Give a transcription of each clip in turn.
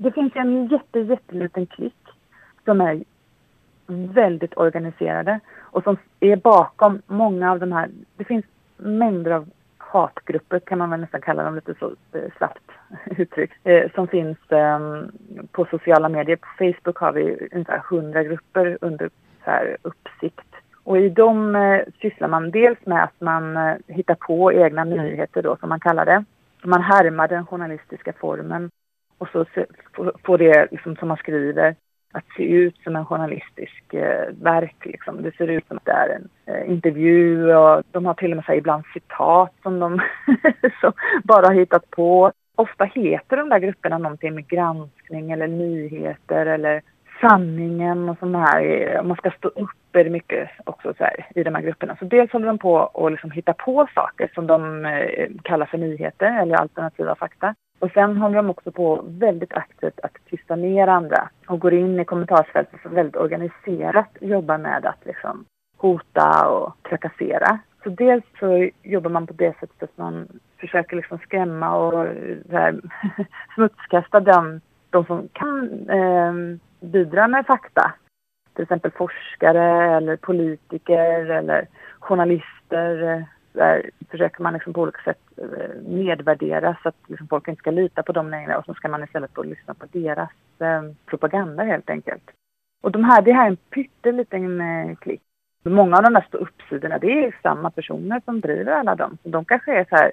Det finns en jätte, jätteliten klick som är väldigt organiserade och som är bakom många av de här. Det finns mängder av hatgrupper kan man väl nästan kalla dem lite så eh, slappt uttryckt eh, som finns eh, på sociala medier. På Facebook har vi ungefär 100 grupper under så här, uppsikt och i dem eh, sysslar man dels med att man eh, hittar på egna nyheter då som man kallar det. Man härmar den journalistiska formen och så får det liksom, som man skriver att se ut som en journalistisk eh, verk. Liksom. Det ser ut som att det är en eh, intervju och de har till och med så ibland citat som de som bara har hittat på. Ofta heter de där grupperna någonting med granskning eller nyheter eller sanningen och sånt här. Eh, man ska stå upp är det mycket också så här, i de här grupperna. Så dels håller de på att liksom hitta på saker som de eh, kallar för nyheter eller alternativa fakta. Och sen håller de också på väldigt aktivt att tysta ner andra och går in i kommentarsfältet och väldigt organiserat jobbar med att liksom hota och trakassera. Så dels så jobbar man på det sättet att man försöker liksom skrämma och här, smutskasta dem, de som kan eh, bidra med fakta. Till exempel forskare eller politiker eller journalister där försöker man liksom på olika sätt eh, nedvärdera så att liksom folk inte ska lita på dem längre och så ska man istället då lyssna på deras eh, propaganda helt enkelt. Och de här, det här är en pytteliten eh, klick. Många av de där uppsidorna, det är samma personer som driver alla dem. Så de kanske är så här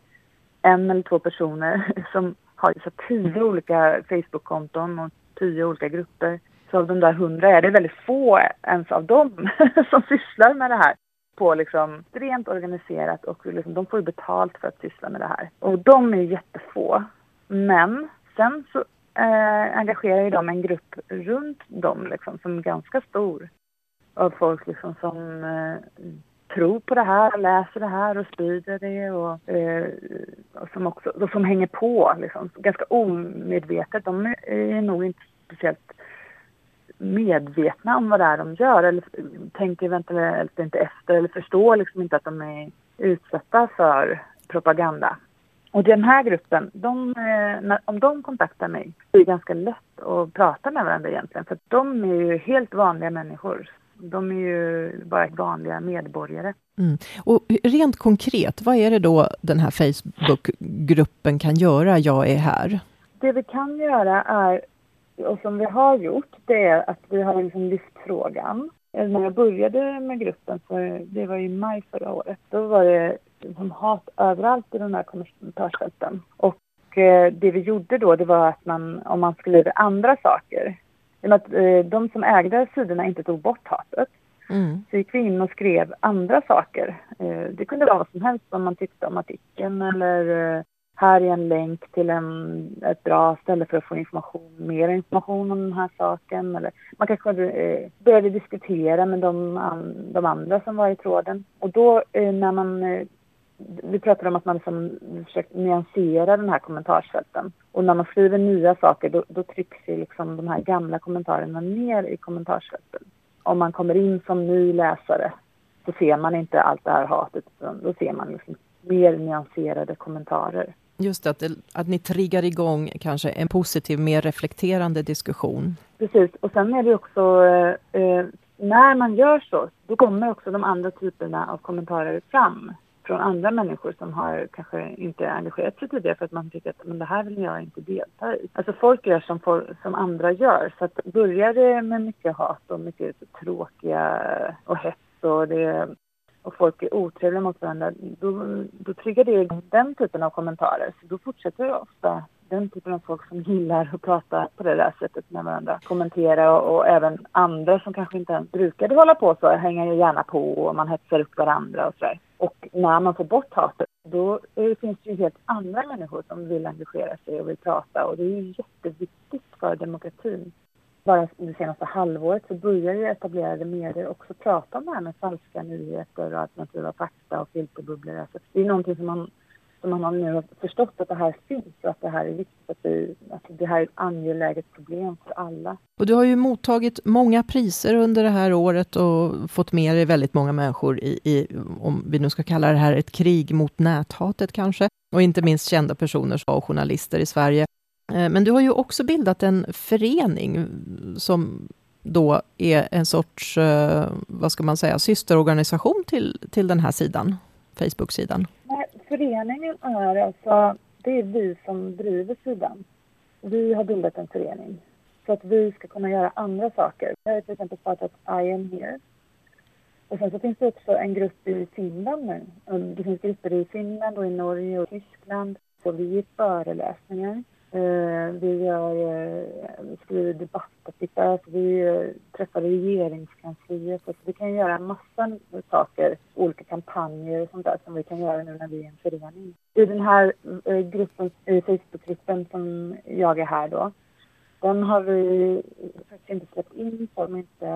en eller två personer som har så tio olika Facebook-konton och tio olika grupper. Så av de där hundra är det väldigt få ens av dem som sysslar med det här på liksom rent organiserat och liksom, de får ju betalt för att syssla med det här. Och de är jättefå. Men sen så eh, engagerar ju de en grupp runt dem liksom, som är ganska stor. Av folk liksom som eh, tror på det här, läser det här och sprider det och, eh, och som också och som hänger på liksom, ganska omedvetet. De är nog inte speciellt medvetna om vad det är de gör eller tänker eventuellt inte efter eller förstår liksom inte att de är utsatta för propaganda. Och den här gruppen, de, eh, om de kontaktar mig, det är ganska lätt att prata med varandra egentligen. För de är ju helt vanliga människor. De är ju bara vanliga medborgare. Mm. Och rent konkret, vad är det då den här Facebookgruppen kan göra, Jag är här? Det vi kan göra är och som vi har gjort, det är att vi har liksom lyft frågan. När jag började med gruppen, för det var i maj förra året, då var det liksom hat överallt i de här kommentarsfälten. Och eh, det vi gjorde då, det var att man, om man skriver andra saker, att eh, de som ägde sidorna inte tog bort hatet, Mm. Så gick vi in och skrev andra saker. Eh, det kunde vara vad som helst om man tyckte om artikeln eller här är en länk till en, ett bra ställe för att få information, mer information om den här saken. Eller man kanske eh, började diskutera med de, de andra som var i tråden. Och då eh, när man eh, vi pratade om att man liksom försökt nyansera den här kommentarsfälten. Och när man skriver nya saker då, då trycks ju liksom de här gamla kommentarerna ner i kommentarsfälten. Om man kommer in som ny läsare så ser man inte allt det här hatet utan då ser man liksom mer nyanserade kommentarer. Just det, att, att ni triggar igång kanske en positiv, mer reflekterande diskussion. Precis, och sen är det också eh, eh, när man gör så, då kommer också de andra typerna av kommentarer fram från andra människor som har kanske inte engagerat sig tidigare för att man tycker att men det här vill jag inte delta i. Alltså folk gör som, for, som andra gör. Så att börjar det med mycket hat och mycket tråkiga och hets och det och folk är otrevliga mot varandra, då, då triggar det den typen av kommentarer. Så då fortsätter ofta den typen av folk som gillar att prata på det där sättet med varandra, kommentera och, och även andra som kanske inte ens brukade hålla på så, hänger ju gärna på och man hetsar upp varandra och sådär. Och när man får bort hatet, då det finns det ju helt andra människor som vill engagera sig och vill prata och det är ju jätteviktigt för demokratin bara det senaste halvåret så börjar ju etablerade medier också prata om det här med falska nyheter och alternativa fakta och filterbubblor. Alltså, det är någonting som man, som man har nu förstått att det här finns och att det här är viktigt. Att det, att det här är ett angeläget problem för alla. Och du har ju mottagit många priser under det här året och fått med dig väldigt många människor i, i, om vi nu ska kalla det här ett krig mot näthatet kanske, och inte minst kända personer och journalister i Sverige. Eh, men du har ju också bildat en förening som då är en sorts, eh, vad ska man säga, systerorganisation till, till den här sidan, Facebook-sidan. Föreningen är alltså, det är vi som driver sidan. Vi har bildat en förening så att vi ska kunna göra andra saker. Vi har till exempel startat I am here. Och sen så finns det också en grupp i Finland nu. Det finns grupper i Finland och i Norge och Tyskland. Så vi ger föreläsningar Eh, vi gör, eh, skriver debattartiklar, typ. alltså, vi eh, träffar regeringskansliet. Så vi kan göra massa saker, olika kampanjer och sånt där som vi kan göra nu när vi är en förening. I den här eh, gruppen, Facebookgruppen som jag är här då, den har vi faktiskt inte släppt in som, inte,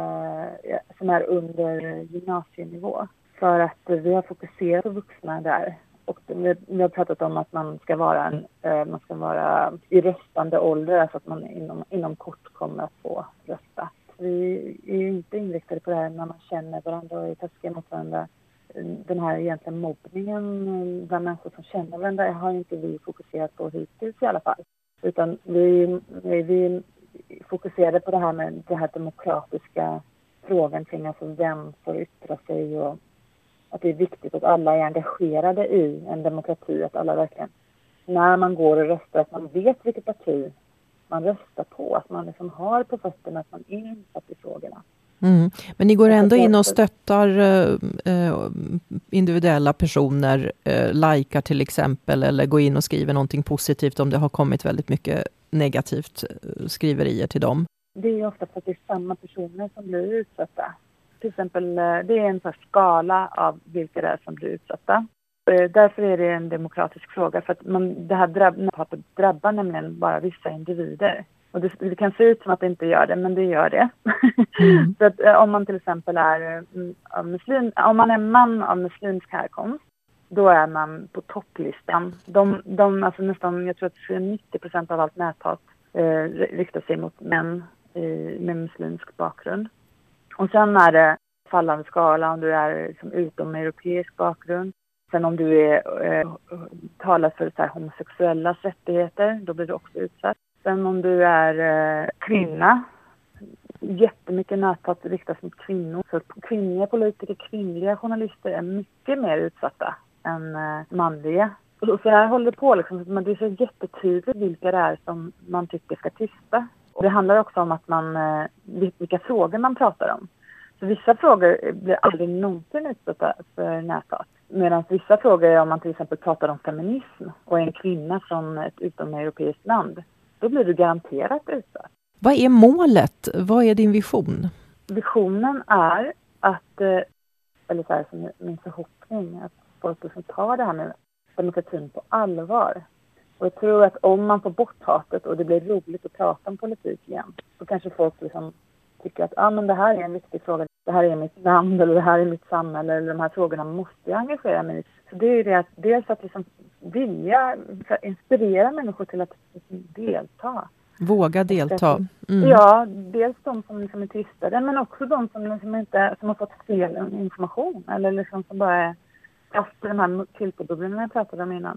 eh, som är under gymnasienivå. För att vi har fokuserat på vuxna där och vi har pratat om att man ska vara, en, eh, man ska vara i röstande ålder, alltså att man inom, inom kort kommer att få rösta. Vi är inte inriktade på det här när man känner varandra och är taskiga mot varandra. Den här egentligen mobbningen bland människor som känner varandra har inte vi fokuserat på hittills i alla fall. Utan vi, vi fokuserade på det här med den här demokratiska frågan kring alltså vem får yttra sig och att det är viktigt att alla är engagerade i en demokrati, att alla verkligen, när man går och röstar, att man vet vilket parti man röstar på, att man liksom har på fötterna, att man är insatt i frågorna. Mm. Men ni går ändå in och stöttar eh, individuella personer, eh, likar till exempel, eller går in och skriver någonting positivt om det har kommit väldigt mycket negativt eh, skriverier till dem? Det är ofta för att det är samma personer som blir utsatta till exempel, eh, det är en skala av vilka det är som blir utsatta. Eh, därför är det en demokratisk fråga, för att man, det här drabb, drabbar nämligen bara vissa individer. Och det, det, kan se ut som att det inte gör det, men det gör det. Mm. så att, eh, om man till exempel är av muslim, om man är man av muslimsk härkomst, då är man på topplistan. De, de, alltså nästan, jag tror att 90 procent av allt näthat eh, riktar sig mot män eh, med muslimsk bakgrund. Och sen är det fallande skala om du är liksom utomeuropeisk bakgrund. Sen om du är, eh, talar för så här, homosexuellas rättigheter, då blir du också utsatt. Sen om du är eh, kvinna, jättemycket näthat riktas mot kvinnor. Så kvinnliga politiker, kvinnliga journalister är mycket mer utsatta än eh, manliga. Och så här håller det på liksom, men det är så jättetydligt vilka det är som man tycker ska tysta. Det handlar också om att man, eh, vilka frågor man pratar om. Så vissa frågor blir aldrig någonsin utsatta för näthat. Medan vissa frågor, om man till exempel pratar om feminism och är en kvinna från ett utomeuropeiskt land, då blir du garanterat utsatt. Vad är målet? Vad är din vision? Visionen är att, eh, eller så här som min förhoppning, att folk liksom tar det här med demokratin på allvar. Och jag tror att om man får bort hatet och det blir roligt att prata om politik igen, så kanske folk liksom tycker att ah, men det här är en viktig fråga, det här är mitt land eller det här är mitt samhälle eller de här frågorna måste jag engagera mig i. Så det är det att dels att liksom vilja inspirera människor till att delta. Våga delta. Mm. Ja, dels de som liksom är tystade men också de som, liksom inte, som har fått fel information eller liksom som bara är fast i de här filterbubblorna jag pratade om innan.